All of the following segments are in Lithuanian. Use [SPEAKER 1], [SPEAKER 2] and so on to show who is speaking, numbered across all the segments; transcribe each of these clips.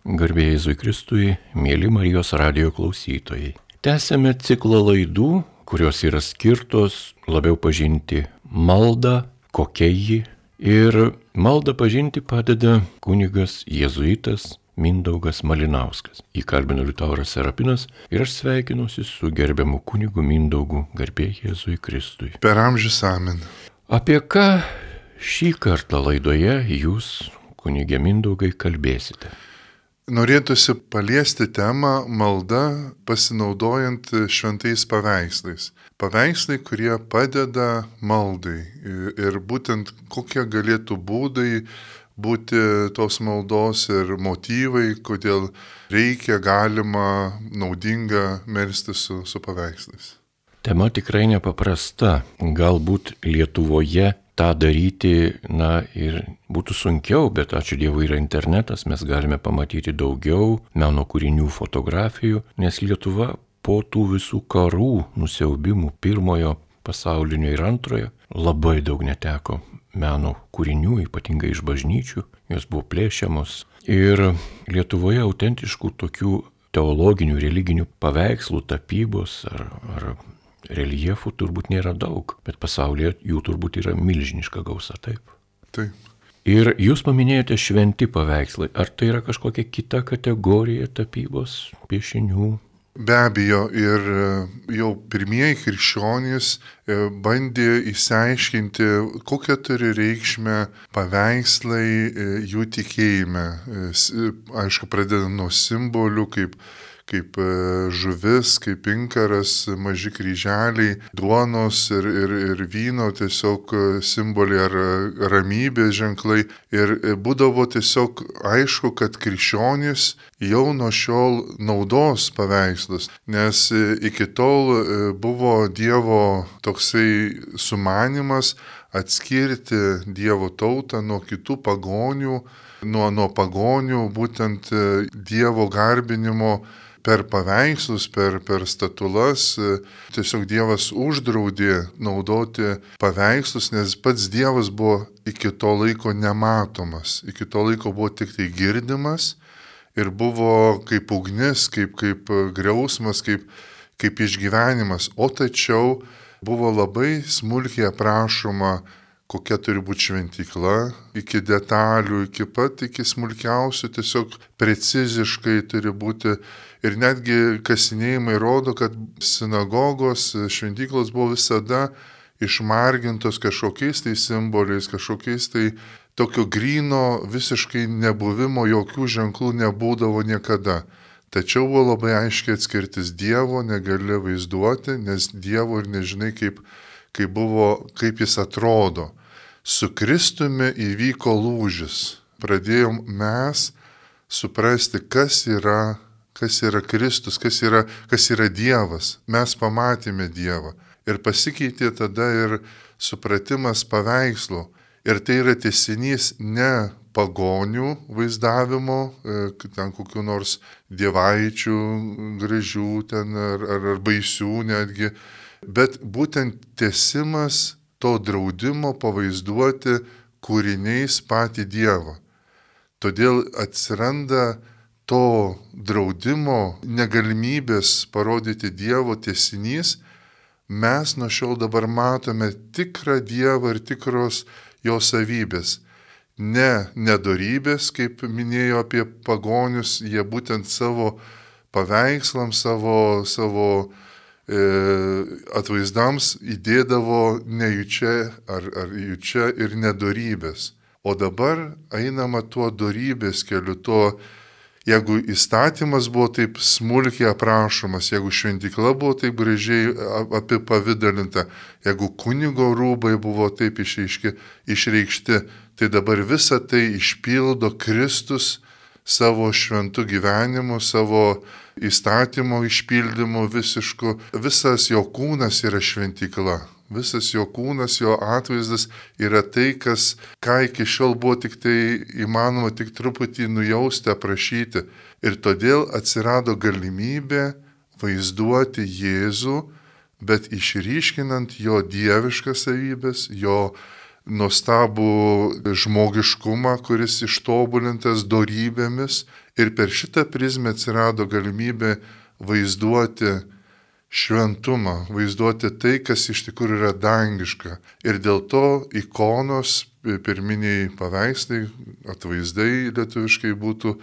[SPEAKER 1] Garbėjai Jėzui Kristui, mėly Marijos radio klausytojai. Tęsėme ciklą laidų, kurios yra skirtos labiau pažinti maldą, kokia ji. Ir maldą pažinti padeda kunigas jėzuitas Mindaugas Malinauskas. Įkalbino Liutauras Serapinas ir aš sveikinuosi su gerbiamu kunigu Mindaugu garbėjai Jėzui Kristui.
[SPEAKER 2] Per amžius amen.
[SPEAKER 1] Apie ką šį kartą laidoje jūs, kunigė Mindaugai, kalbėsite?
[SPEAKER 2] Norėtųsi paliesti temą malda pasinaudojant šventais paveikslais. Paveikslai, kurie padeda maldai. Ir būtent kokie galėtų būdai būti tos maldos ir motyvai, kodėl reikia, galima, naudinga melsti su, su paveikslais.
[SPEAKER 1] Tema tikrai nepaprasta. Galbūt Lietuvoje tą daryti, na ir būtų sunkiau, bet ačiū Dievui yra internetas, mes galime pamatyti daugiau meno kūrinių fotografijų, nes Lietuva po tų visų karų, nusiaubimų pirmojo pasaulinio ir antrojo labai daug neteko meno kūrinių, ypatingai iš bažnyčių, jos buvo plėšiamos. Ir Lietuvoje autentiškų tokių teologinių, religinių paveikslų, tapybos ar, ar reljefų turbūt nėra daug, bet pasaulyje jų turbūt yra milžiniška gausa, taip.
[SPEAKER 2] Taip.
[SPEAKER 1] Ir jūs paminėjote šventi paveikslai. Ar tai yra kažkokia kita kategorija tapybos, piešinių?
[SPEAKER 2] Be abejo, ir e, jau pirmieji krikščionys e, bandė įsiaiškinti, kokią turi reikšmę paveikslai e, jų tikėjime. Aišku, pradedant nuo simbolių, kaip kaip e, žuvis, kaip inkaras, maži kryželiai, duonos ir, ir, ir vyno tiesiog e, simboliai ar e, ramybės ženklai. Ir būdavo tiesiog aišku, kad krikščionis jau nuo šiol naudos paveikslus, nes iki tol buvo Dievo toksai sumanimas atskirti Dievo tautą nuo kitų pagonių, nuo, nuo pagonių, būtent Dievo garbinimo per paveikslus, per, per statulas. Tiesiog Dievas uždraudė naudoti paveikslus, nes pats Dievas buvo iki to laiko nematomas, iki to laiko buvo tik tai girdimas ir buvo kaip ugnis, kaip, kaip griausmas, kaip, kaip išgyvenimas. O tačiau buvo labai smulkiai aprašoma, kokia turi būti šventykla, iki detalių, iki pat, iki smulkiausių, tiesiog preciziškai turi būti Ir netgi kasinėjimai rodo, kad sinagogos, šventyklos buvo visada išmargintos kažkokiais tai simboliais, kažkokiais tai tokio grino visiškai nebuvimo, jokių ženklų nebūdavo niekada. Tačiau buvo labai aiškiai atskirtis Dievo, negali vaizduoti, nes Dievo ir nežinai, kaip, kaip, buvo, kaip jis atrodo. Su Kristumi įvyko lūžis. Pradėjom mes suprasti, kas yra kas yra Kristus, kas yra, kas yra Dievas. Mes pamatėme Dievą. Ir pasikeitė tada ir supratimas paveikslo. Ir tai yra tiesinys ne pagonių vaizdavimo, e, ten kokiu nors dievaičių gražių ten ar, ar, ar baisių netgi, bet būtent tiesimas to draudimo pavaizduoti kūriniais patį Dievą. Todėl atsiranda to draudimo, negalimybės parodyti Dievo tiesinys, mes nuo šiol dabar matome tikrą Dievą ir tikros jo savybės. Ne nedorybės, kaip minėjo apie pagonius, jie būtent savo paveikslams, savo, savo e, atvaizdams įdėdavo nejučia ar, ar jučia ir nedorybės. O dabar einama tuo dorybės keliu, tuo Jeigu įstatymas buvo taip smulkiai aprašomas, jeigu šventykla buvo taip gražiai apipavydalinta, jeigu kunigo rūbai buvo taip išreiški, išreikšti, tai dabar visa tai išpildo Kristus savo šventų gyvenimu, savo įstatymo išpildymu visišku. Visas jo kūnas yra šventykla. Visas jo kūnas, jo atvaizdas yra tai, kas, ką iki šiol buvo tik tai įmanoma tik truputį nujausti, aprašyti. Ir todėl atsirado galimybė vaizduoti Jėzų, bet išryškinant jo dieviškas savybės, jo nuostabų žmogiškumą, kuris ištobulintas darybėmis ir per šitą prizmę atsirado galimybė vaizduoti šventumą, vaizduoti tai, kas iš tikrųjų yra dangiška. Ir dėl to ikonos, pirminiai paveikslai, atvaizdai lietuviškai būtų,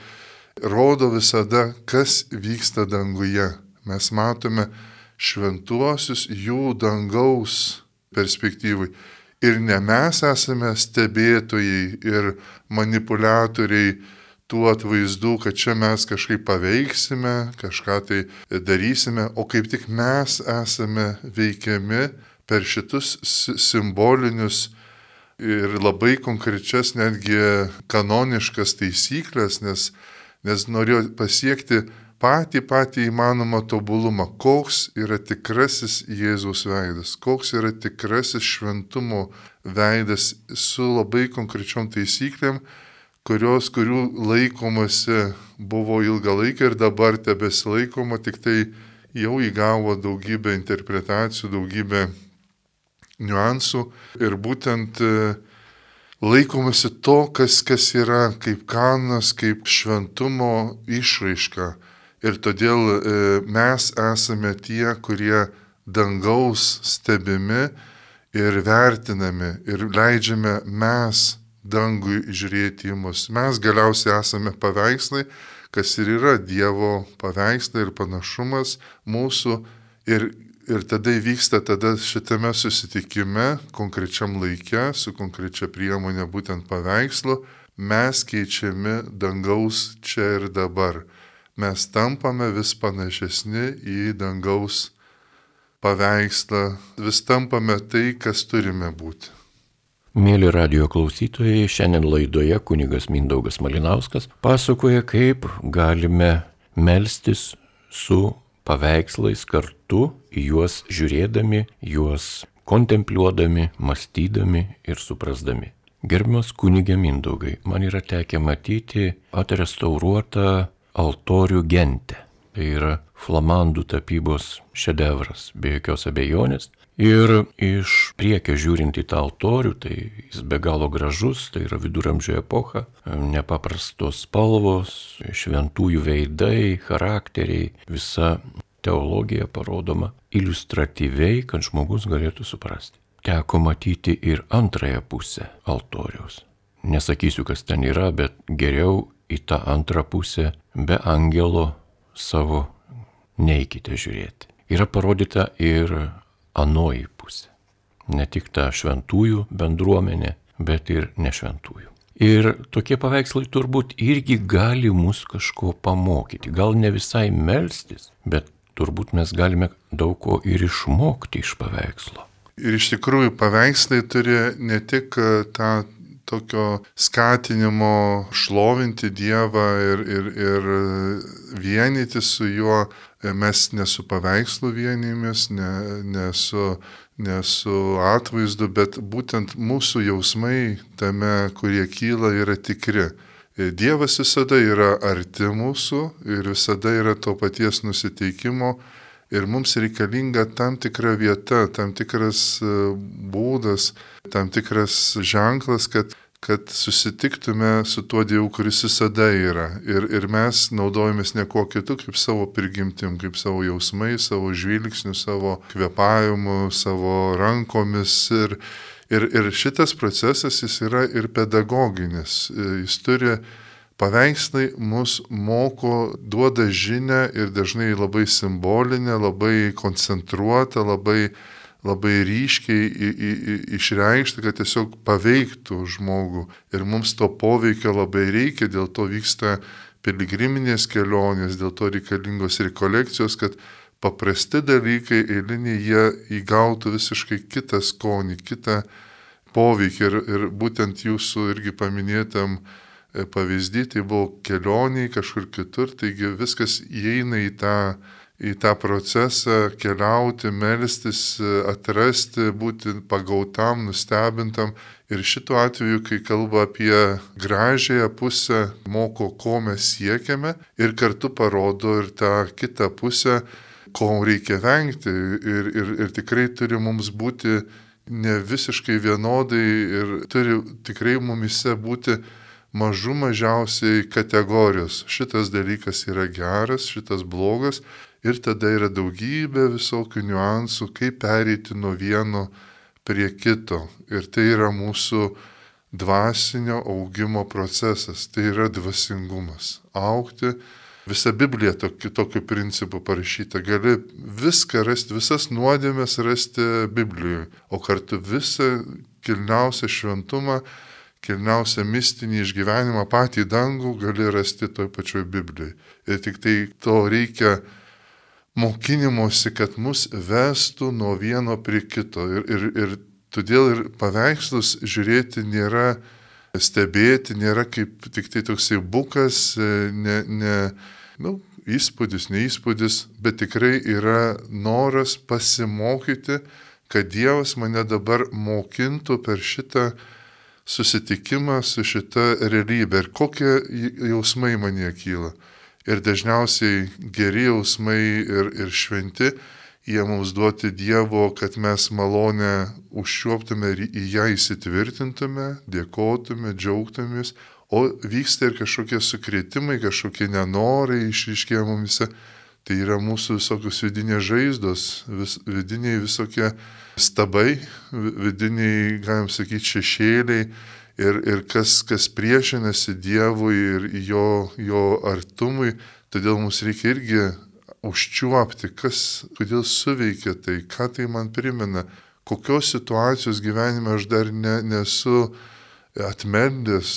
[SPEAKER 2] rodo visada, kas vyksta danguje. Mes matome šventuosius jų dangaus perspektyvai. Ir ne mes esame stebėtojai ir manipuliatoriai tų atvaizdų, kad čia mes kažkaip paveiksime, kažką tai darysime, o kaip tik mes esame veikiami per šitus simbolinius ir labai konkrečias netgi kanoniškas taisyklės, nes, nes norėjo pasiekti patį patį įmanomą tobulumą, koks yra tikrasis Jėzaus veidas, koks yra tikrasis šventumo veidas su labai konkrečiom taisyklėm, kurios, kurių laikomasi buvo ilgą laiką ir dabar tebesilaikoma, tik tai jau įgavo daugybę interpretacijų, daugybę niuansų ir būtent e, laikomasi to, kas, kas yra kaip kanas, kaip šventumo išraiška. Ir todėl e, mes esame tie, kurie dangaus stebimi ir vertinami ir leidžiame mes dangui žiūrėti į mus. Mes galiausiai esame paveikslai, kas ir yra Dievo paveikslai ir panašumas mūsų. Ir, ir tada įvyksta tada šitame susitikime, konkrečiam laikė, su konkrečia priemonė būtent paveikslu, mes keičiami dangaus čia ir dabar. Mes tampame vis panašesni į dangaus paveikslą, vis tampame tai, kas turime būti.
[SPEAKER 1] Mėly radio klausytojai, šiandien laidoje kunigas Mindaugas Malinauskas pasakoja, kaip galime melstis su paveikslais kartu, juos žiūrėdami, juos kontempliuodami, mąstydami ir suprasdami. Gerbiamas kunigė Mindaugai, man yra tekę matyti atrestauruotą altorių gentę. Tai yra flamandų tapybos šedevras, be jokios abejonės. Ir iš priekio žiūrint į tą altorių, tai jis be galo gražus, tai yra viduramžio epocha, nepaprastos spalvos, šventųjų veidai, charakteriai, visa teologija parodoma iliustratyviai, kad žmogus galėtų suprasti. Teko matyti ir antrąją pusę altoriaus. Nesakysiu, kas ten yra, bet geriau į tą antrą pusę be angelo savo neikite žiūrėti. Yra parodyta ir anoji pusė. Ne tik ta šventųjų bendruomenė, bet ir nešventųjų. Ir tokie paveikslai turbūt irgi gali mus kažko pamokyti. Gal ne visai melstis, bet turbūt mes galime daug ko ir išmokti iš paveikslo.
[SPEAKER 2] Ir iš tikrųjų paveikslai turi ne tik e, tą tokio skatinimo šlovinti Dievą ir, ir, ir vienyti su juo, mes ne su paveikslu vienymės, ne, ne, su, ne su atvaizdu, bet būtent mūsų jausmai tame, kurie kyla, yra tikri. Dievas visada yra arti mūsų ir visada yra to paties nusiteikimo ir mums reikalinga tam tikra vieta, tam tikras e, būdas, tam tikras ženklas, kad kad susitiktume su tuo Dievu, kuris visada yra. Ir, ir mes naudojamės ne kuo kitu, kaip savo prigimtim, kaip savo jausmai, savo žvilgsniu, savo kvepavimu, savo rankomis. Ir, ir, ir šitas procesas jis yra ir pedagoginis. Jis turi paveikslai mus moko, duoda žinę ir dažnai labai simbolinę, labai koncentruotą, labai labai ryškiai į, į, į, išreikšti, kad tiesiog paveiktų žmogų. Ir mums to poveikio labai reikia, dėl to vyksta piligriminės kelionės, dėl to reikalingos rekolekcijos, kad paprasti dalykai eiliniai jie įgautų visiškai kitą skonį, kitą poveikį. Ir, ir būtent jūsų irgi paminėtam e, pavyzdį, tai buvo kelioniai kažkur kitur, taigi viskas įeina į tą į tą procesą keliauti, melstis, atrasti, būti pagautam, nustebintam. Ir šituo atveju, kai kalba apie gražiąją pusę, moko, ko mes siekiame ir kartu parodo ir tą kitą pusę, ko reikia vengti. Ir, ir, ir tikrai turi mums būti ne visiškai vienodai ir turi tikrai mumise būti mažų mažiausiai kategorijos. Šitas dalykas yra geras, šitas blogas ir tada yra daugybė visokių niuansų, kaip pereiti nuo vieno prie kito. Ir tai yra mūsų dvasinio augimo procesas, tai yra dvasingumas. Aukti. Visa Biblija tokiu, tokiu principu parašyta. Gali viską rasti, visas nuodėmės rasti Biblijoje, o kartu visą kilniausią šventumą kilniausią mistinį išgyvenimą patį dangų gali rasti toj pačioj Biblijai. Ir tik tai to reikia mokinimosi, kad mus vestų nuo vieno prie kito. Ir, ir, ir todėl ir paveikslus žiūrėti nėra stebėti, nėra kaip tik tai toksai bukas, ne, ne nu, įspūdis, neįspūdis, bet tikrai yra noras pasimokyti, kad Dievas mane dabar mokintų per šitą susitikimą su šita realybė ir kokie jausmai manie kyla. Ir dažniausiai geri jausmai ir, ir šventi, jie mums duoti Dievo, kad mes malonę užšioptume ir į ją įsitvirtintume, dėkotume, džiaugtumės, o vyksta ir kažkokie sukrėtimai, kažkokie nenorai išryškėja mumise. Tai yra mūsų visokios vidinės žaizdos, vis, vidiniai visokie stabai, vidiniai, galim sakyti, šešėliai ir, ir kas, kas priešinasi Dievui ir jo, jo artumui. Todėl mums reikia irgi užčiuopti, kas, kodėl suveikia tai, ką tai man primena, kokios situacijos gyvenime aš dar ne, nesu atmendęs,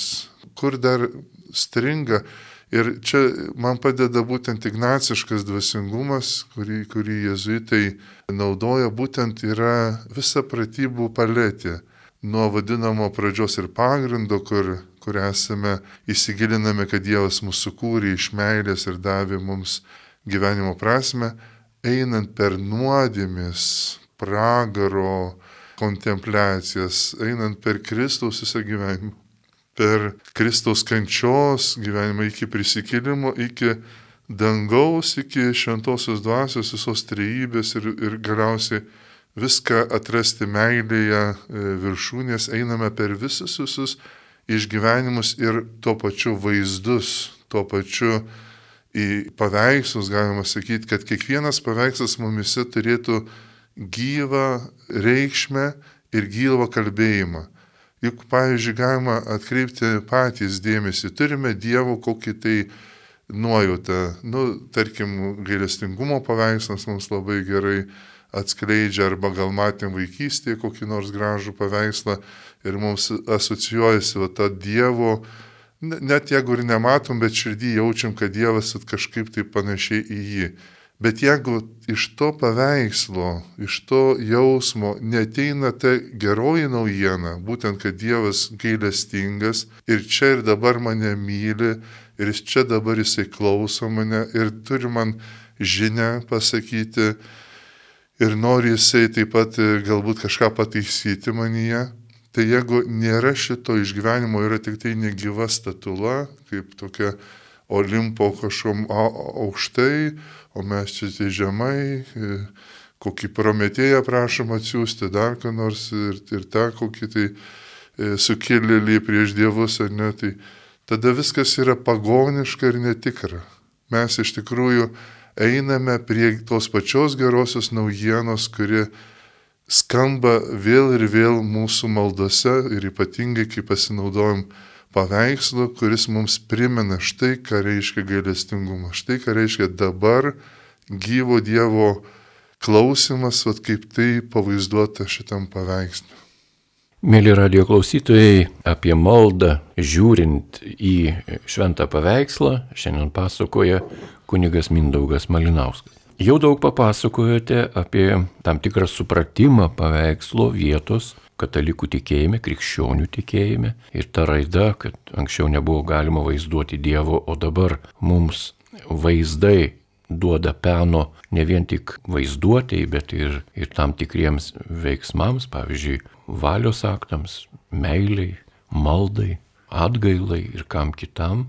[SPEAKER 2] kur dar stringa. Ir čia man padeda būtent ignaciškas dvasingumas, kurį, kurį jezuitai naudoja, būtent yra visa pratybų paletė. Nuo vadinamo pradžios ir pagrindo, kur, kur esame įsigiliname, kad Dievas mūsų kūrė iš meilės ir davė mums gyvenimo prasme, einant per nuodėmis, pragaro kontempliacijas, einant per Kristaus visą gyvenimą per Kristaus kančios gyvenimą iki prisikėlimo, iki dangaus, iki šventosios dvasios, visos trejybės ir, ir galiausiai viską atrasti meilėje e, viršūnės, einame per visus visus išgyvenimus ir tuo pačiu vaizdus, tuo pačiu į paveikslus galima sakyti, kad kiekvienas paveikslas mumise turėtų gyvą reikšmę ir gyvą kalbėjimą. Juk, pavyzdžiui, galima atkreipti patys dėmesį, turime Dievo kokį tai nuojautą. Nu, tarkim, gailestingumo paveikslas mums labai gerai atskleidžia, arba gal matėm vaikystėje kokį nors gražų paveikslą ir mums asocijuojasi va tą Dievo, net jeigu ir nematom, bet širdį jaučiam, kad Dievas kažkaip tai panašiai į jį. Bet jeigu iš to paveikslo, iš to jausmo neteina ta geroji naujiena, būtent kad Dievas gailestingas ir čia ir dabar mane myli ir čia dabar jisai klauso mane ir turi man žinę pasakyti ir nori jisai taip pat galbūt kažką pataisyti manyje, tai jeigu nėra šito išgyvenimo, yra tik tai negyva statula, kaip tokia Olimpo kažkom aukštai, o mes čia tai žemai, e, kokį prometėją prašom atsiųsti, dar ką nors ir, ir tą kokį tai e, sukėlėlį prieš dievus ar ne, tai tada viskas yra pagoniška ir netikra. Mes iš tikrųjų einame prie tos pačios gerosios naujienos, kuri skamba vėl ir vėl mūsų maldose ir ypatingai, kai pasinaudojam paveikslu, kuris mums primena štai, ką reiškia gailestingumas, štai, ką reiškia dabar gyvo Dievo klausimas, vat kaip tai pavaizduota šitam paveikslu.
[SPEAKER 1] Mėly radio klausytojai, apie maldą žiūrint į šventą paveikslą šiandien pasakoja kunigas Mindaugas Malinauskas. Jau daug papasakojote apie tam tikrą supratimą paveikslo vietos katalikų tikėjime, krikščionių tikėjime ir ta raida, kad anksčiau nebuvo galima vaizduoti Dievo, o dabar mums vaizdai duoda peno ne vien tik vaizduotėjai, bet ir, ir tam tikriems veiksmams, pavyzdžiui, valios aktams, meiliai, maldai, atgailai ir kam kitam.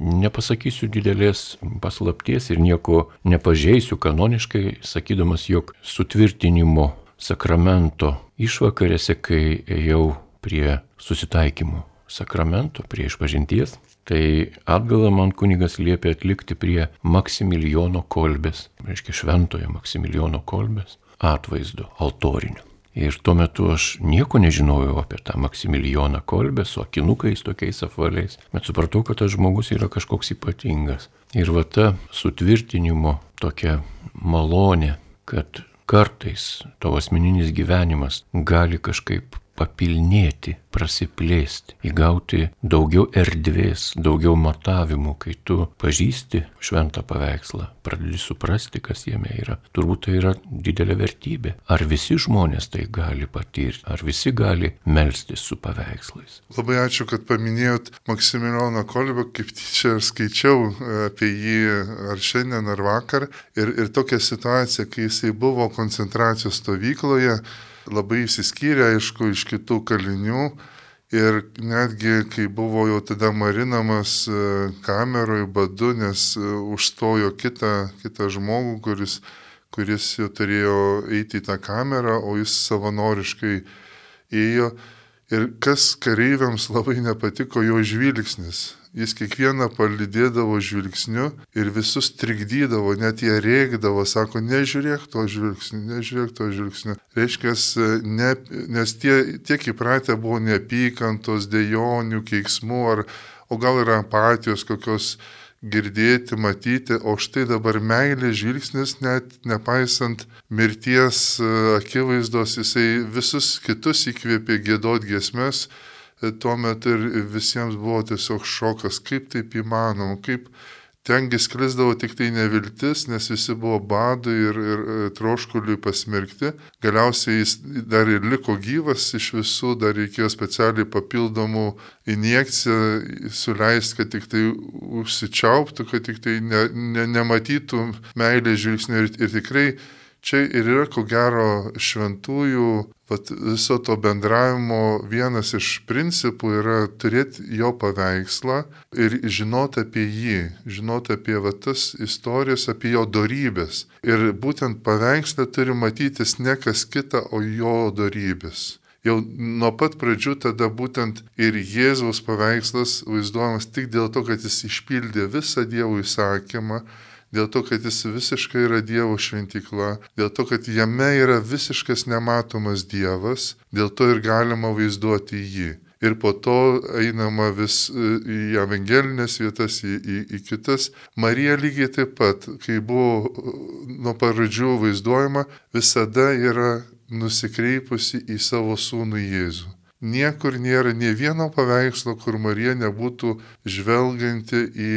[SPEAKER 1] Nepasakysiu didelės paslapties ir nieko nepažeisiu kanoniškai, sakydamas, jog sutvirtinimo sakramento išvakarėse, kai ėjau prie susitaikymo sakramento, prie išpažinties, tai atgalą man kunigas liepė atlikti prie Maksimilijono kolbės, reiškia šventojo Maksimilijono kolbės atvaizdo altorinio. Ir tuo metu aš nieko nežinojau apie tą Maksimilijoną kolbę su akinukais tokiais apvaliais, bet supratau, kad tas žmogus yra kažkoks ypatingas. Ir va ta sutvirtinimo tokia malonė, kad kartais tavo asmeninis gyvenimas gali kažkaip papilnėti, prasiplėsti, įgauti daugiau erdvės, daugiau matavimų, kai tu pažįsti šventą paveikslą, pradedi suprasti, kas jame yra. Turbūt tai yra didelė vertybė. Ar visi žmonės tai gali patirti, ar visi gali melstis su paveikslais.
[SPEAKER 2] Labai ačiū, kad paminėjot Maksimilijoną Kolbą, kaip tyčia skaičiau apie jį ar šiandien, ar vakar. Ir, ir tokia situacija, kai jisai buvo koncentracijos stovykloje, labai įsiskyrė, aišku, iš kitų kalinių. Ir netgi, kai buvo jau tada marinamas e, kameroje badu, nes e, užstojo kitą, kitą žmogų, kuris, kuris jau turėjo eiti į tą kamerą, o jis savanoriškai ėjo. Ir kas kareiviams labai nepatiko jo žvilgsnis jis kiekvieną palydėdavo žvilgsniu ir visus trikdydavo, net jie rėkdavo, sako, nežiūrėk to žvilgsniu, nežiūrėk to žvilgsniu. Reiškia, ne, nes tie, tiek įpratę buvo neapykantos, dėjonių, keiksmų, ar, o gal ir empatijos kokios girdėti, matyti, o štai dabar meilė žvilgsnis, net nepaisant mirties e, akivaizdos, jisai visus kitus įkvėpė gėdot giesmes, tuo metu ir visiems buvo tiesiog šokas, kaip taip įmanoma, kaip tengi sklisdavo tik tai neviltis, nes visi buvo badui ir, ir e, troškuliui pasmerkti. Galiausiai jis dar ir liko gyvas, iš visų dar reikėjo specialiai papildomų injekciją suleisti, kad tik tai užsičiauptų, kad tik tai ne, ne, nematytų meilės žvilgsnio ir, ir tikrai čia ir yra ko gero šventųjų vat viso to bendravimo vienas iš principų yra turėti jo paveikslą ir žinoti apie jį, žinoti apie va, tas istorijas, apie jo darybės. Ir būtent paveikslą turi matytis ne kas kita, o jo darybės. Jau nuo pat pradžių tada būtent ir Jėzaus paveikslas vaizduojamas tik dėl to, kad jis išpildė visą Dievo įsakymą, dėl to, kad jis visiškai yra Dievo šventikla, dėl to, kad jame yra visiškas nematomas Dievas, dėl to ir galima vaizduoti jį. Ir po to einama vis e, į evangelinės vietas, į, į, į kitas. Marija lygiai taip pat, kai buvo e, nuo pradžių vaizduojama, visada yra nusikreipusi į savo sūnų Jėzų. Niekur nėra nie vieno paveikslo, kur Marija nebūtų žvelgianti į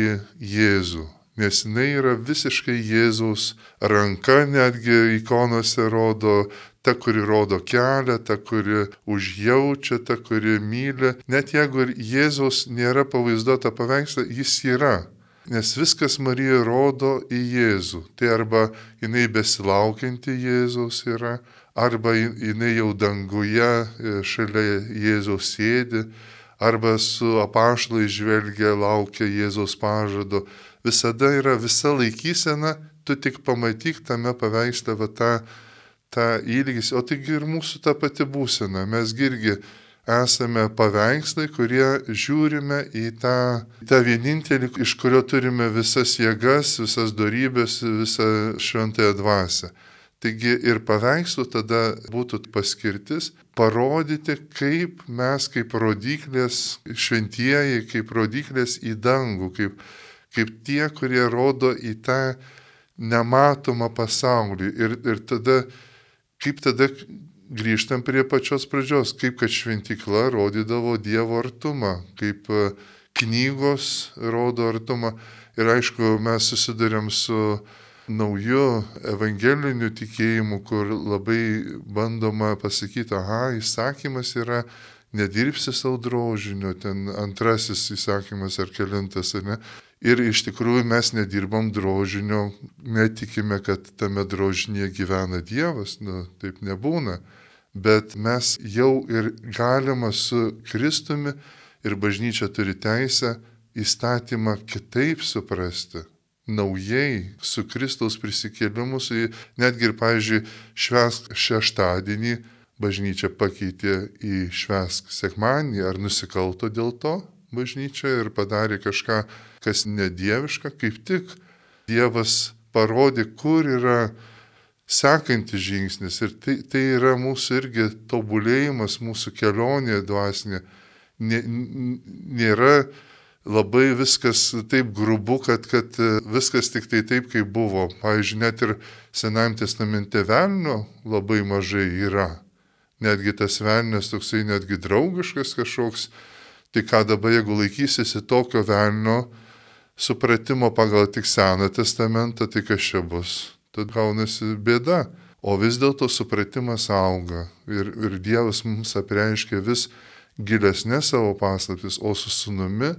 [SPEAKER 2] Jėzų nes jinai yra visiškai Jėzaus ranka, netgi ikonose rodo, ta, kuri rodo kelią, ta, kuri užjaučia, ta, kuri myli. Net jeigu ir Jėzaus nėra pavaizduota paveikslą, jis yra. Nes viskas Marija rodo į Jėzų. Tai arba jinai besilaukianti Jėzaus yra, arba jinai jau danguje e, šalia Jėzaus sėdi, arba su apašlai žvelgia, laukia Jėzaus pažado visada yra visa laikysena, tu tik pamatyk tame paveiksle va tą, tą ilgis, o taigi ir mūsų ta pati būsena. Mes irgi esame paveikslai, kurie žiūrime į tą, tą vienintelį, iš kurio turime visas jėgas, visas darybės, visą šventąją dvasę. Taigi ir paveikslų tada būtų paskirtis parodyti, kaip mes kaip rodiklės šventieji, kaip rodiklės į dangų, kaip kaip tie, kurie rodo į tą nematomą pasaulį. Ir, ir tada, kaip tada grįžtam prie pačios pradžios, kaip kad šventikla rodydavo Dievo artumą, kaip e, knygos rodo artumą. Ir aišku, mes susidurėm su nauju evangeliniu tikėjimu, kur labai bandoma pasakyti, aha, įsakymas yra nedirbsi savo drožinio, ten antrasis įsakymas ar kelintas, ar ne. Ir iš tikrųjų mes nedirbam drožinio, netikime, kad tame drožinėje gyvena Dievas, nu, taip nebūna. Bet mes jau ir galima su Kristumi ir bažnyčia turi teisę įstatymą kitaip suprasti. naujai su Kristaus prisikėlimu, su, netgi ir, pavyzdžiui, švesk šeštadienį bažnyčia pakeitė į švesk sekmanį ar nusikalto dėl to bažnyčia ir padarė kažką, kas nedieviška, kaip tik Dievas parodė, kur yra sekantis žingsnis. Ir tai, tai yra mūsų irgi tobulėjimas, mūsų kelionė dvasinė. Nėra labai viskas taip grubu, kad, kad viskas tik tai taip, kaip buvo. Pavyzdžiui, net ir Senajame testamente velnio labai mažai yra. Netgi tas velnės toksai netgi draugiškas kažkoks. Tai ką dabar, jeigu laikysiesi tokio velnio supratimo pagal tik Seną testamentą, tai kas čia bus? Tad gaunasi bėda. O vis dėlto supratimas auga ir, ir Dievas mums apreiškia vis gilesnė savo paslaptis, o su sunumi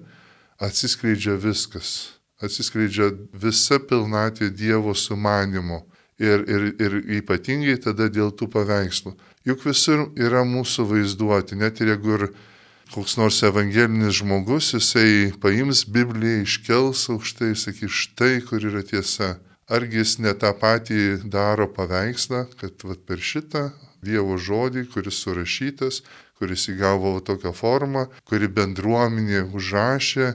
[SPEAKER 2] atsiskleidžia viskas. Atsiskleidžia visa pilnatė Dievo sumanimo. Ir, ir, ir ypatingai tada dėl tų paveikslų. Juk visur yra mūsų vaizduoti, net ir jeigu ir koks nors evangelinis žmogus, jisai paims Bibliją, iškels aukštai, sakys, štai kur yra tiesa. Argi jis ne tą patį daro paveikslą, kad vat, per šitą Dievo žodį, kuris surašytas, kuris įgavo tokią formą, kuri bendruomenė užrašė,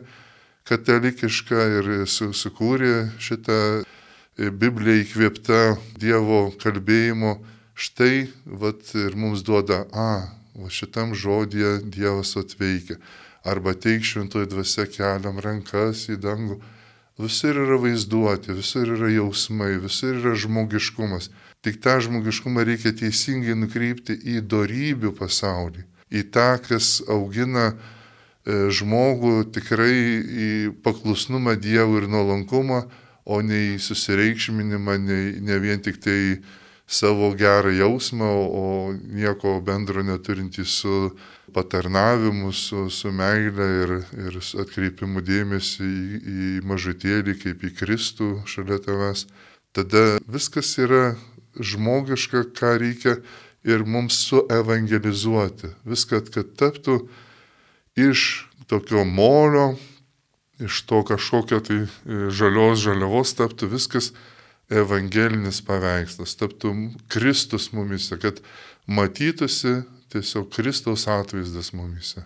[SPEAKER 2] katalikiška ir su, sukūrė šitą e, Bibliją įkvėptą Dievo kalbėjimo, štai vat, ir mums duoda, a, va šitam žodėje Dievas atveikia. Arba teik šventoji dvasia keliam rankas į dangų. Visur yra vaizduoti, visur yra jausmai, visur yra žmogiškumas. Tik tą žmogiškumą reikia teisingai nukreipti į darybių pasaulį, į tą, kas augina E, žmogų tikrai į paklusnumą Dievui ir nuolankumą, o ne į susireikšminimą, ne, ne vien tik tai savo gerą jausmą, o nieko bendro neturinti su patarnavimu, su, su meile ir, ir atkreipimu dėmesį į, į mažutėlį kaip į Kristų šalia tavęs. Tada viskas yra žmogiška, ką reikia ir mums suevangelizuoti. Viską, kad taptų iš tokio molio, iš to kažkokio tai e, žalios žaliavos taptų viskas evangelinis paveikslas, taptų Kristus mumise, kad matytųsi tiesiog Kristaus atvaizdas mumise.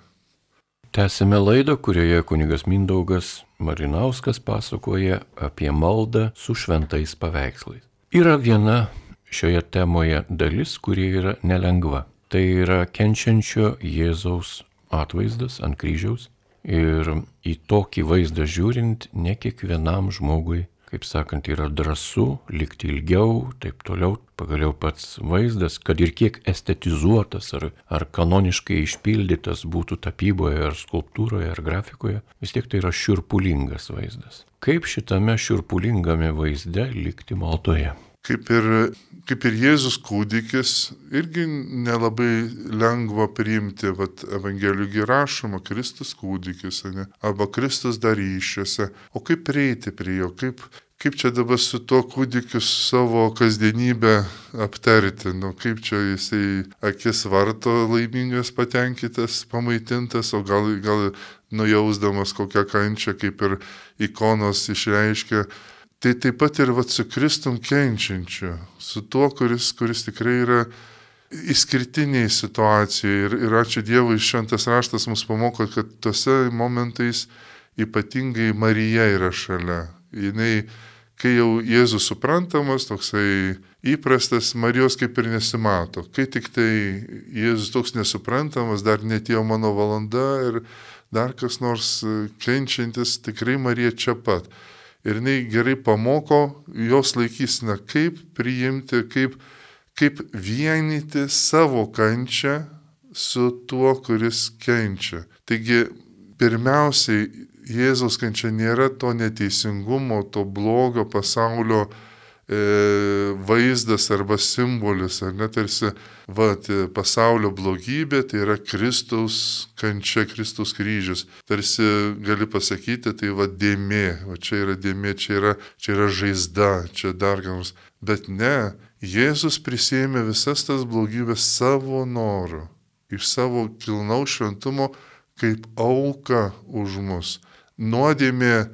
[SPEAKER 1] Tęsime laidą, kurioje kunigas Mindaugas Marinauskas pasakoja apie maldą su šventais paveikslais. Yra viena šioje temoje dalis, kuri yra nelengva. Tai yra kenčiančio Jėzaus atvaizdas ant kryžiaus ir į tokį vaizdą žiūrint ne kiekvienam žmogui, kaip sakant, yra drąsu likti ilgiau, taip toliau, pagaliau pats vaizdas, kad ir kiek estetizuotas ar, ar kanoniškai išpildytas būtų tapyboje ar skulptūroje ar grafikoje, vis tiek tai yra šiurpulingas vaizdas. Kaip šitame šiurpulingame vaizde likti maldoje?
[SPEAKER 2] kaip ir, kaip ir Jėzus kūdikis, irgi nelabai lengva priimti, vat Evangelijų rašoma, Kristus kūdikis, ne? arba Kristus dar ryšiuose, o kaip prieiti prie jo, kaip, kaip čia dabar su tuo kūdikiu savo kasdienybę aptarti, nu kaip čia jisai akis varto laimingas, patenkintas, pamaitintas, o gal, gal nujausdamas kokią kančią, kaip ir ikonos išreiškia, Tai taip pat ir vat, su Kristum kenčiančiu, su tuo, kuris, kuris tikrai yra išskirtiniai situacijai. Ir, ir ačiū Dievui, šventas raštas mus pamoko, kad tose momentais ypatingai Marija yra šalia. Jis, kai jau Jėzus suprantamas, toksai įprastas, Marijos kaip ir nesimato. Kai tik tai Jėzus toks nesuprantamas, dar netėjo mano valanda ir dar kas nors kenčiantis, tikrai Marija čia pat ir jinai gerai pamoko jos laikysime, kaip priimti, kaip, kaip vienyti savo kančią su tuo, kuris kenčia. Taigi, pirmiausiai, Jėzaus kančia nėra to neteisingumo, to blogio pasaulio vaizdas arba simbolis, ar net tarsi va, pasaulio blogybė, tai yra Kristaus kančia, Kristaus kryžius. Tarsi gali pasakyti, tai va dėmė, va čia yra dėmė, čia yra, čia yra žaizda, čia dar ką nors. Bet ne, Jėzus prisėmė visas tas blogybės savo noru, iš savo kilnaus šventumo kaip auka už mus. Nuodėmė e,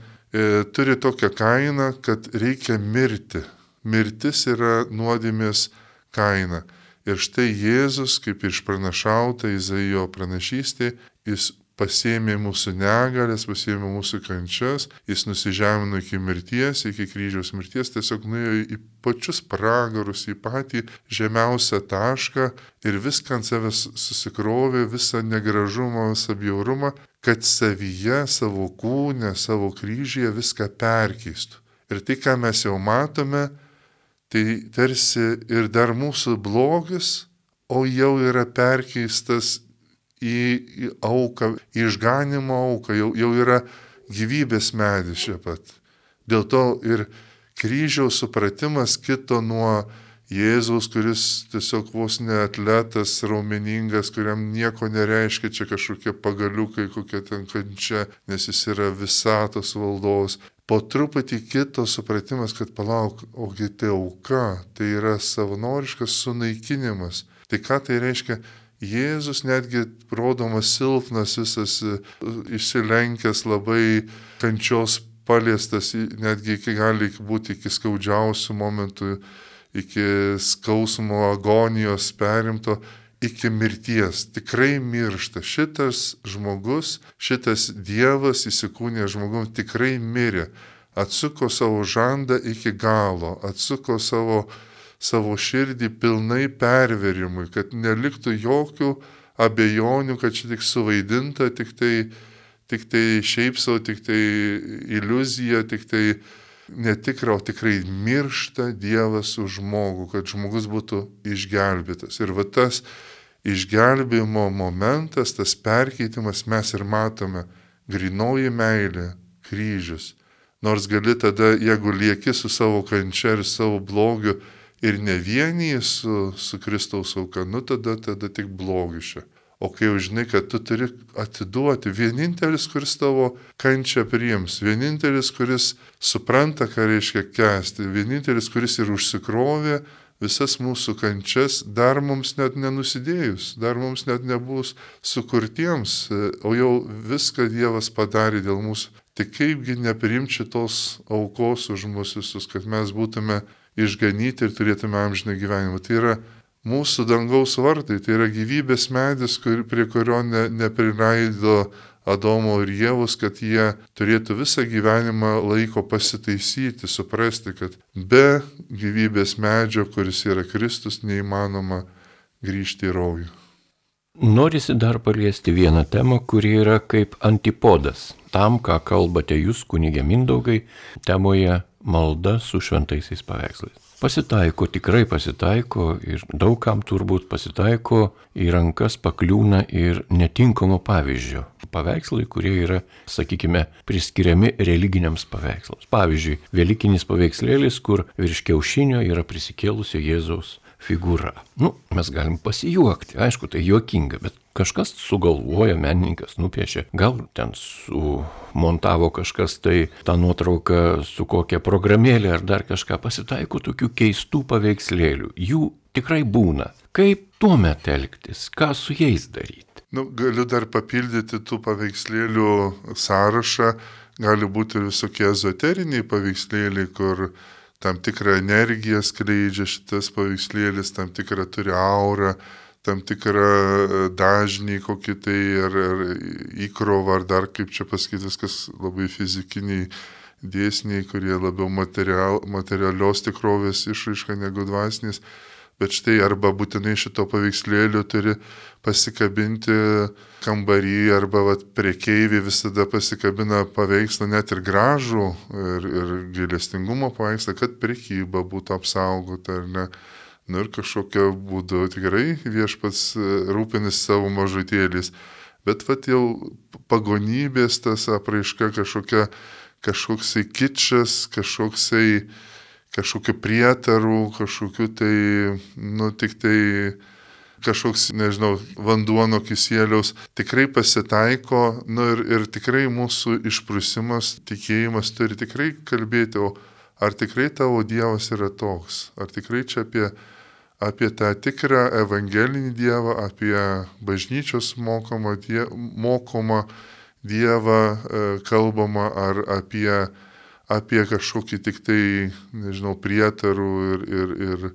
[SPEAKER 2] turi tokią kainą, kad reikia mirti. Mirtis yra nuodėmės kaina. Ir štai Jėzus, kaip išpranašauta Izaijo pranašystė, jis pasėmė mūsų negalės, pasėmė mūsų kančias, jis nusižemino iki mirties, iki kryžiaus mirties, tiesiog nuėjo į pačius pragarus, į patį žemiausią tašką ir viską ant savęs susikrovė, visą negražumą, visą bjaurumą, kad savyje, savo kūne, savo kryžyje viską perkeistų. Ir tai, ką mes jau matome, tai tarsi ir dar mūsų blogis, o jau yra perkeistas į, į auką, į išganimo auką, jau, jau yra gyvybės medis čia pat. Dėl to ir kryžiaus supratimas kito nuo Jėzaus, kuris tiesiog vos ne atletas, raumeningas, kuriam nieko nereiškia čia kažkokie pagaliukai, kokia ten kančia, nes jis yra visatos valdos. Po truputį kito supratimas, kad palauk, ogi tai auka, tai yra savanoriškas sunaikinimas. Tai ką tai reiškia? Jėzus netgi rodomas silpnas, visas e, išsilenkęs, labai kančios paliestas, netgi iki gali būti iki skaudžiausių momentų, iki skausmo, agonijos perimto, iki mirties. Tikrai miršta. Šitas žmogus, šitas Dievas įsikūnė žmogum tikrai mirė. Atsuko savo žandą iki galo, atsuko savo savo širdį pilnai perverimui, kad neliktų jokių abejonių, kad čia tik suvaidinta, tik tai, tik tai šiaip savo, tik tai iliuzija, tik tai netikra, o tikrai miršta Dievas už žmogų, kad žmogus būtų išgelbėtas. Ir va tas išgelbėjimo momentas, tas perkeitimas mes ir matome. Grinoji meilė, kryžius. Nors gali tada, jeigu lieki su savo kančia ir savo blogiu, ir ne vienį su, su Kristaus auka, nu tada, tada tik blogišia. O kai jau žinai, kad tu turi atiduoti, vienintelis, kuris tavo kančią priims, vienintelis, kuris supranta, ką reiškia kesti, vienintelis, kuris ir užsikrovė visas mūsų kančias, dar mums net nenusidėjus, dar mums net nebus sukurtiems, o jau viską Dievas padarė dėl mūsų. Tai kaipgi neprimti šitos aukos už mus visus, kad mes būtume išganyti ir turėtume amžiną gyvenimą. Tai yra mūsų dangaus vartai, tai yra gyvybės medis, kur, prie kurio ne, nepriraido Adomo ir Jėvus, kad jie turėtų visą gyvenimą laiko pasitaisyti, suprasti, kad be gyvybės medžio, kuris yra Kristus, neįmanoma grįžti į rojų.
[SPEAKER 1] Norisi dar paliesti vieną temą, kuri yra kaip antipodas tam, ką kalbate jūs, kunigė Mindaugai, temoje malda su šventaisiais paveikslais. Pasitaiko, tikrai pasitaiko ir daugam turbūt pasitaiko į rankas pakliūna ir netinkamo pavyzdžio. Paveikslai, kurie yra, sakykime, priskiriami religiniams paveikslams. Pavyzdžiui, Velykinis paveikslėlis, kur virš kiaušinio yra prisikėlusio Jėzaus figūra. Nu, mes galim pasijuokti, aišku, tai juokinga, bet kažkas sugalvoja, menininkas nupiešė, gal ten sumontavo kažkas tai tą nuotrauką su kokia programėlė ar dar kažką pasitaiko tokių keistų paveikslėlių. Jų tikrai būna. Kaip tuomet elgtis, ką su jais daryti?
[SPEAKER 2] Nu, galiu dar papildyti tų paveikslėlių sąrašą. Gali būti visokie ezoteriniai paveikslėliai, kur tam tikrą energiją skleidžia šitas paveikslėlis, tam tikrą turi aurą, tam tikrą e, dažnį kokį tai, ar, ar įkrovą, ar dar kaip čia pasakyti, viskas labai fizikiniai dėsniai, kurie labiau material, materialios tikrovės išraiška negu dvasinės. Bet štai arba būtinai šito paveikslėlio turi pasikabinti kambarį arba vat, priekeiviai visada pasikabina paveikslą net ir gražų ir, ir gilestingumo paveikslą, kad priekyba būtų apsaugota ar ne. Nu ir kažkokio būdu tikrai viešpats e, rūpinis savo mažutėlis. Bet vat jau pagonybės tas apraiška kažkokia, kažkoksai kičas, kažkoksai, kažkokiu prietaru, kažkokiu tai, nu tik tai kažkoks, nežinau, vanduo nuo kisėliaus tikrai pasitaiko, nu ir, ir tikrai mūsų išprusimas, tikėjimas turi tikrai kalbėti, o ar tikrai tavo Dievas yra toks, ar tikrai čia apie, apie tą tikrą evangelinį Dievą, apie bažnyčios mokomą, die, mokomą Dievą e, kalbama ar apie, apie kažkokį tik tai, nežinau, prietarų ir, ir, ir,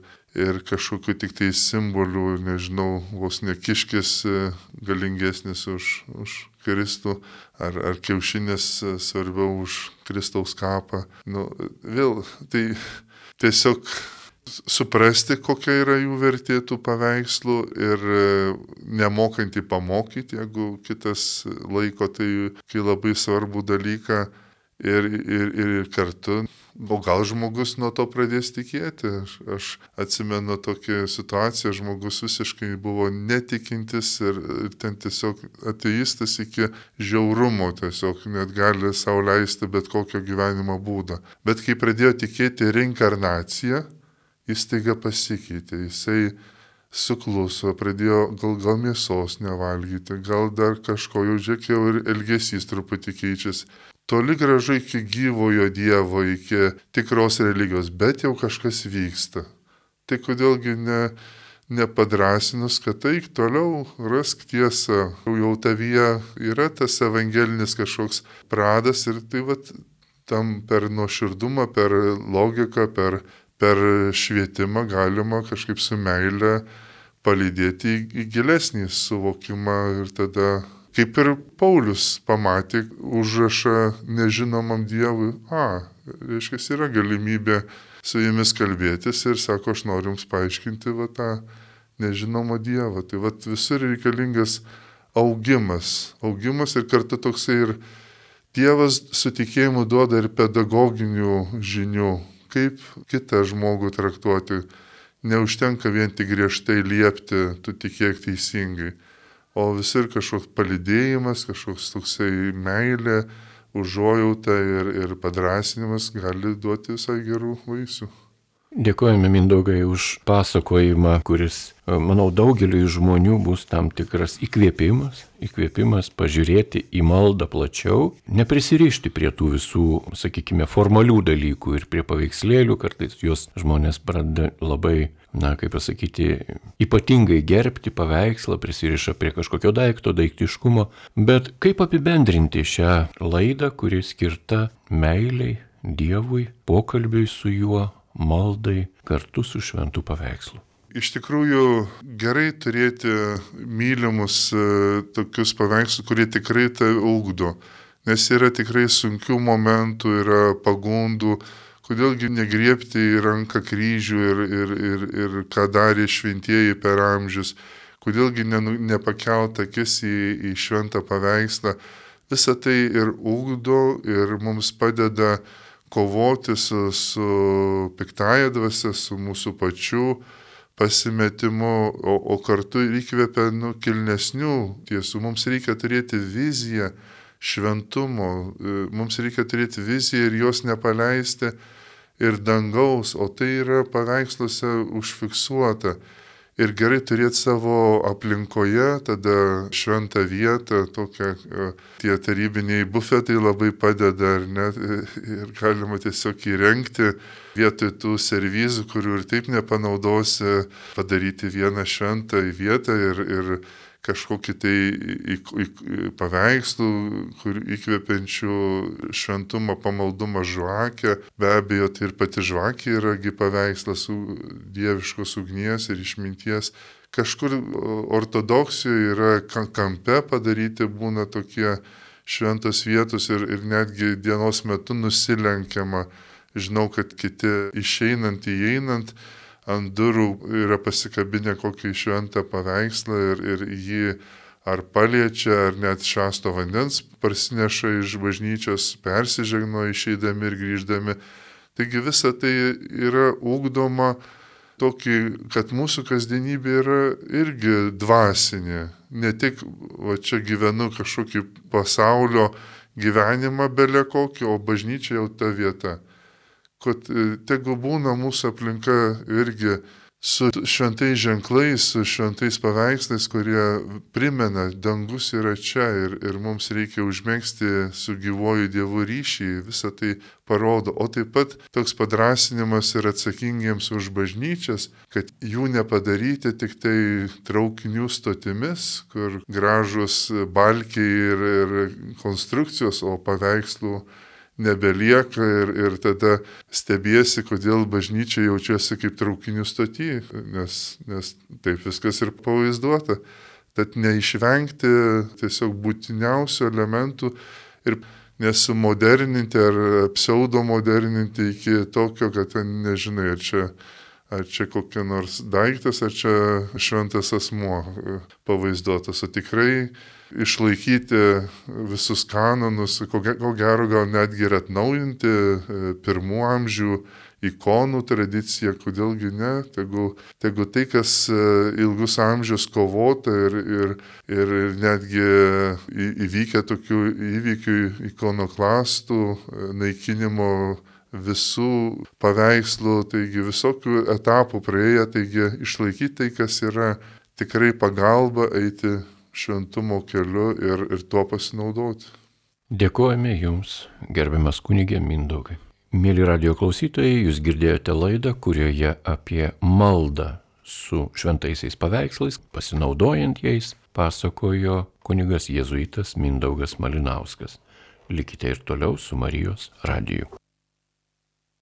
[SPEAKER 2] ir kažkokiu tik tai simbolių, nežinau, vos nekiškis e, galingesnis už, už Kristų, ar, ar kiaušinis e, svarbiau už Kristaus kapą. Nu, vėl, tai tiesiog suprasti, kokia yra jų vertė tų paveikslų ir e, nemokantį pamokyti, jeigu kitas laiko tai kai labai svarbų dalyką ir, ir, ir kartu O gal žmogus nuo to pradės tikėti. Aš, aš atsimenu tokią situaciją, žmogus visiškai buvo netikintis ir, ir ten tiesiog ateistas iki žiaurumo, tiesiog net gali savo leisti bet kokio gyvenimo būdą. Bet kai pradėjo tikėti reinkarnaciją, jis taiga pasikeitė. Jisai sukluso, pradėjo gal, gal mėsos nevalgyti, gal dar kažko jau žiūrėkiau ir elgesys truputį keičiasi toli gražu iki gyvojo Dievo, iki tikros religijos, bet jau kažkas vyksta. Tai kodėlgi ne, nepadrasinus, kad eik toliau, rask tiesą, jau tavyje yra tas evangelinis kažkoks pradas ir tai vad tam per nuoširdumą, per logiką, per, per švietimą galima kažkaip su meile palydėti į, į gilesnį suvokimą ir tada Kaip ir Paulius pamatė užrašą nežinomam Dievui, a, reiškia, yra galimybė su jumis kalbėtis ir sako, aš noriu jums paaiškinti va, tą nežinomą Dievą. Tai va, visur reikalingas augimas, augimas ir kartu toksai ir Dievas su tikėjimu duoda ir pedagoginių žinių, kaip kitą žmogų traktuoti. Neužtenka vien tik griežtai liepti, tu tikėk teisingai o visur kažkoks palidėjimas, kažkoks toksai meilė, užuojauta ir, ir padrasinimas gali duoti visai gerų vaisių.
[SPEAKER 1] Dėkojame Mindaugai už pasakojimą, kuris, e, manau, daugeliu žmonių bus tam tikras įkvėpimas, įkvėpimas pažiūrėti į maldą plačiau, neprisirišti prie tų visų, sakykime, formalių dalykų ir prie paveikslėlių, kartais juos žmonės pradeda labai, na, kaip pasakyti, ypatingai gerbti paveikslą, prisiriša prie kažkokio daikto, daiktiškumo, bet kaip apibendrinti šią laidą, kuri skirta meiliai, Dievui, pokalbiui su juo, maldai kartu su šventų paveikslu.
[SPEAKER 2] Iš tikrųjų gerai turėti mylimus e, tokius paveikslus, kurie tikrai tai ugdo, nes yra tikrai sunkių momentų, yra pagundų, kodėlgi negriepti į ranką kryžių ir, ir, ir, ir ką darė šventieji per amžius, kodėlgi ne, nepakelta akis į, į šventą paveikslą. Visą tai ir ugdo ir mums padeda kovoti su, su piktaja dvasia, su mūsų pačių pasimetimu, o, o kartu įkvepia nu, kilnesnių tiesų. Mums reikia turėti viziją šventumo, mums reikia turėti viziją ir jos nepaleisti ir dangaus, o tai yra paveiksluose užfiksuota ir gerai turėti savo aplinkoje, tada šventą vietą, tokią, e, tie tarybiniai bufetai labai padeda, ar ne, ir galima tiesiog įrengti vietoj tų servizų, kurių ir taip nepanaudosi, padaryti vieną šventą vietą ir, ir kažkokį tai į, į, į paveikslų, kur įkvepiančių šventumą, pamaldumą žvakę. Be abejo, tai ir pati žvakė yragi paveikslas dieviškos ugnies ir išminties. Kažkur ortodoksijoje yra kampe padaryti būna tokie šventos vietos ir, ir netgi dienos metu nusilenkiama. Žinau, kad kiti išeinant, įeinant, ant durų yra pasikabinę kokį šventą paveikslą ir, ir jį ar paliečia, ar net šasto vandens parsineša iš bažnyčios, persižegno išeidami ir grįždami. Taigi visa tai yra ūkdoma tokį, kad mūsų kasdienybė yra irgi dvasinė. Ne tik, va čia gyvenu kažkokį pasaulio gyvenimą belė kokį, o bažnyčia jau ta vieta kad e, tegu būna mūsų aplinka irgi su šventais ženklais, su šventais paveikslais, kurie primena, dangus yra čia ir, ir mums reikia užmėgsti su gyvoju Dievu ryšį, visą tai parodo. O taip pat toks padrasinimas ir atsakingiems už bažnyčias, kad jų nepadaryti tik tai traukinių stotimis, kur gražus balkiai ir, ir konstrukcijos, o paveikslų nebelieka ir, ir tada stebiesi, kodėl bažnyčia jaučiasi kaip traukinių stoty, nes, nes taip viskas ir pavaizduota. Tad neišvengti tiesiog būtiniausių elementų ir nesumoderninti ar pseudomoderninti iki tokio, kad ten nežinai, ar čia, ar čia kokia nors daiktas, ar čia šventas asmuo pavaizduotas, o tikrai išlaikyti visus kanonus, ko, gero gal netgi ir atnaujinti e, pirmų amžių ikonų tradiciją, kodėlgi ne, tegu, tegu tai, kas e, ilgus amžius kovota ir, ir, ir netgi įvykę tokių įvykių ikonoklastų, e, naikinimo visų paveikslų, taigi visokių etapų praėję, taigi išlaikyti tai, kas yra tikrai pagalba eiti šventumo keliu ir, ir tuo pasinaudoti.
[SPEAKER 1] Dėkojame Jums, gerbiamas kunigė Mindaugai. Mėly radio klausytojai, Jūs girdėjote laidą, kurioje apie maldą su šventaisiais paveikslais, pasinaudojant jais, pasakojo kunigas jėzuitas Mindaugas Malinauskas. Likite ir toliau su Marijos radiju.